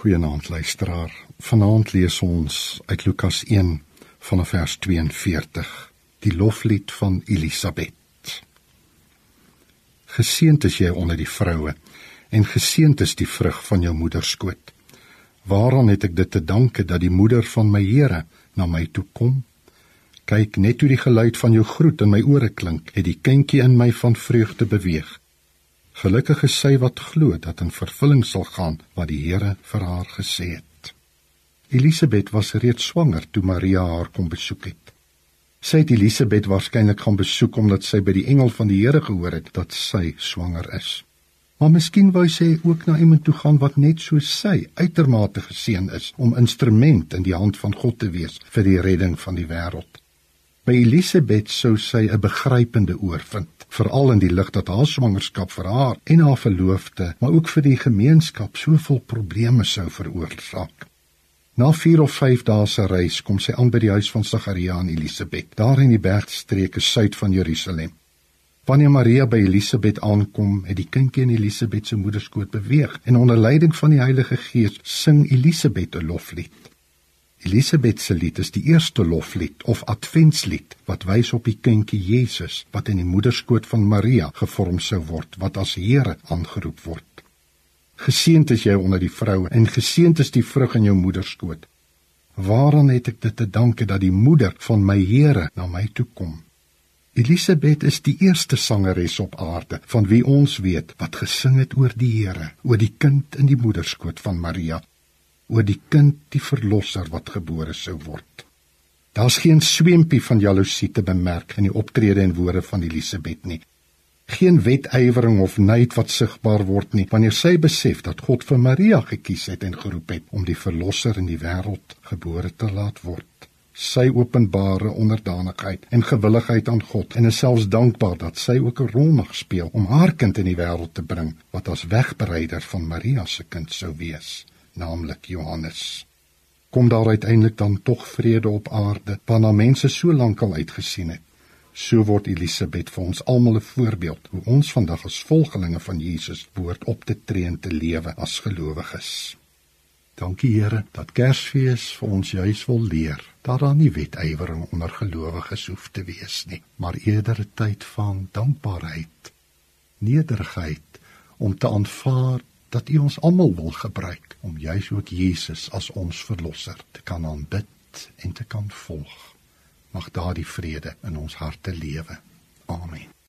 Goeienaand luisteraar. Vanaand lees ons uit Lukas 1 vanaf vers 42, die loflied van Elisabet. Geseënd is jy onder die vroue en geseënd is die vrug van jou moeder skoot. Waaraan het ek dit te danke dat die moeder van my Here na my toe kom? Kyk net hoe die geluid van jou groet in my ore klink, het die kindjie in my van vreugde beweeg. Gelukkig is sy wat glo dat in vervulling sal gaan wat die Here vir haar gesê het. Elisabet was reeds swanger toe Maria haar kom besoek het. Sy het Elisabet waarskynlik gaan besoek omdat sy by die engel van die Here gehoor het dat sy swanger is. Maar miskien wou sy ook na iemand toe gaan wat net soos sy uitermate geseën is om instrument in die hand van God te wees vir die redding van die wêreld. By Elisabet sou sy 'n begrypende oor vind veral in die lig dat haar swangerskap vir haar en haar verloofde, maar ook vir die gemeenskap soveel probleme sou veroorsaak. Na 4 of 5 dae se reis kom sy aan by die huis van Sagaria en Elisabet, daar in die bergstreke suid van Jerusalem. Wanneer Maria by Elisabet aankom, het die kindjie in Elisabet se moederskoot beweeg en onder leiding van die Heilige Gees sing Elisabet 'n loflied. Elisabet se lied is die eerste loflied of adventslied wat wys op die kindjie Jesus wat in die moederskoot van Maria gevorm sou word wat as Here aangeroep word. Geseënd is jy onder die vroue en geseënd is die vrug in jou moederskoot. Waaraan het ek dit te danke dat die moeder van my Here na my toe kom? Elisabet is die eerste sangeres op aarde van wie ons weet wat gesing het oor die Here, oor die kind in die moederskoot van Maria oor die kind die verlosser wat gebore sou word. Daar's geen sweempie van jaloesie te bemerk in die optrede en woorde van Elisabet nie. Geen wetywering of nait wat sigbaar word nie wanneer sy besef dat God vir Maria gekies het en geroep het om die verlosser in die wêreld gebore te laat word. Sy openbare onderdanigheid en gewilligheid aan God en is selfs dankbaar dat sy ook 'n rol mag speel om haar kind in die wêreld te bring wat as wegbereider van Maria se kind sou wees naamlik Johannes. Kom daar uiteindelik dan tog vrede op aarde, waarna mense so lank al uitgesien het. So word Elisabet vir ons almal 'n voorbeeld hoe ons vandag as volgelinge van Jesus behoort op te tree en te lewe as gelowiges. Dankie Here dat Kersfees vir ons juis wil leer dat daar nie wetywering onder gelowiges hoef te wees nie, maar eerder 'n tyd van dankbaarheid, nederigheid om te aanvaar dat U ons almal wil gebruik om juis ook Jesus as ons verlosser te kan aanbid en te kan volg. Mag daardie vrede in ons harte lewe. Amen.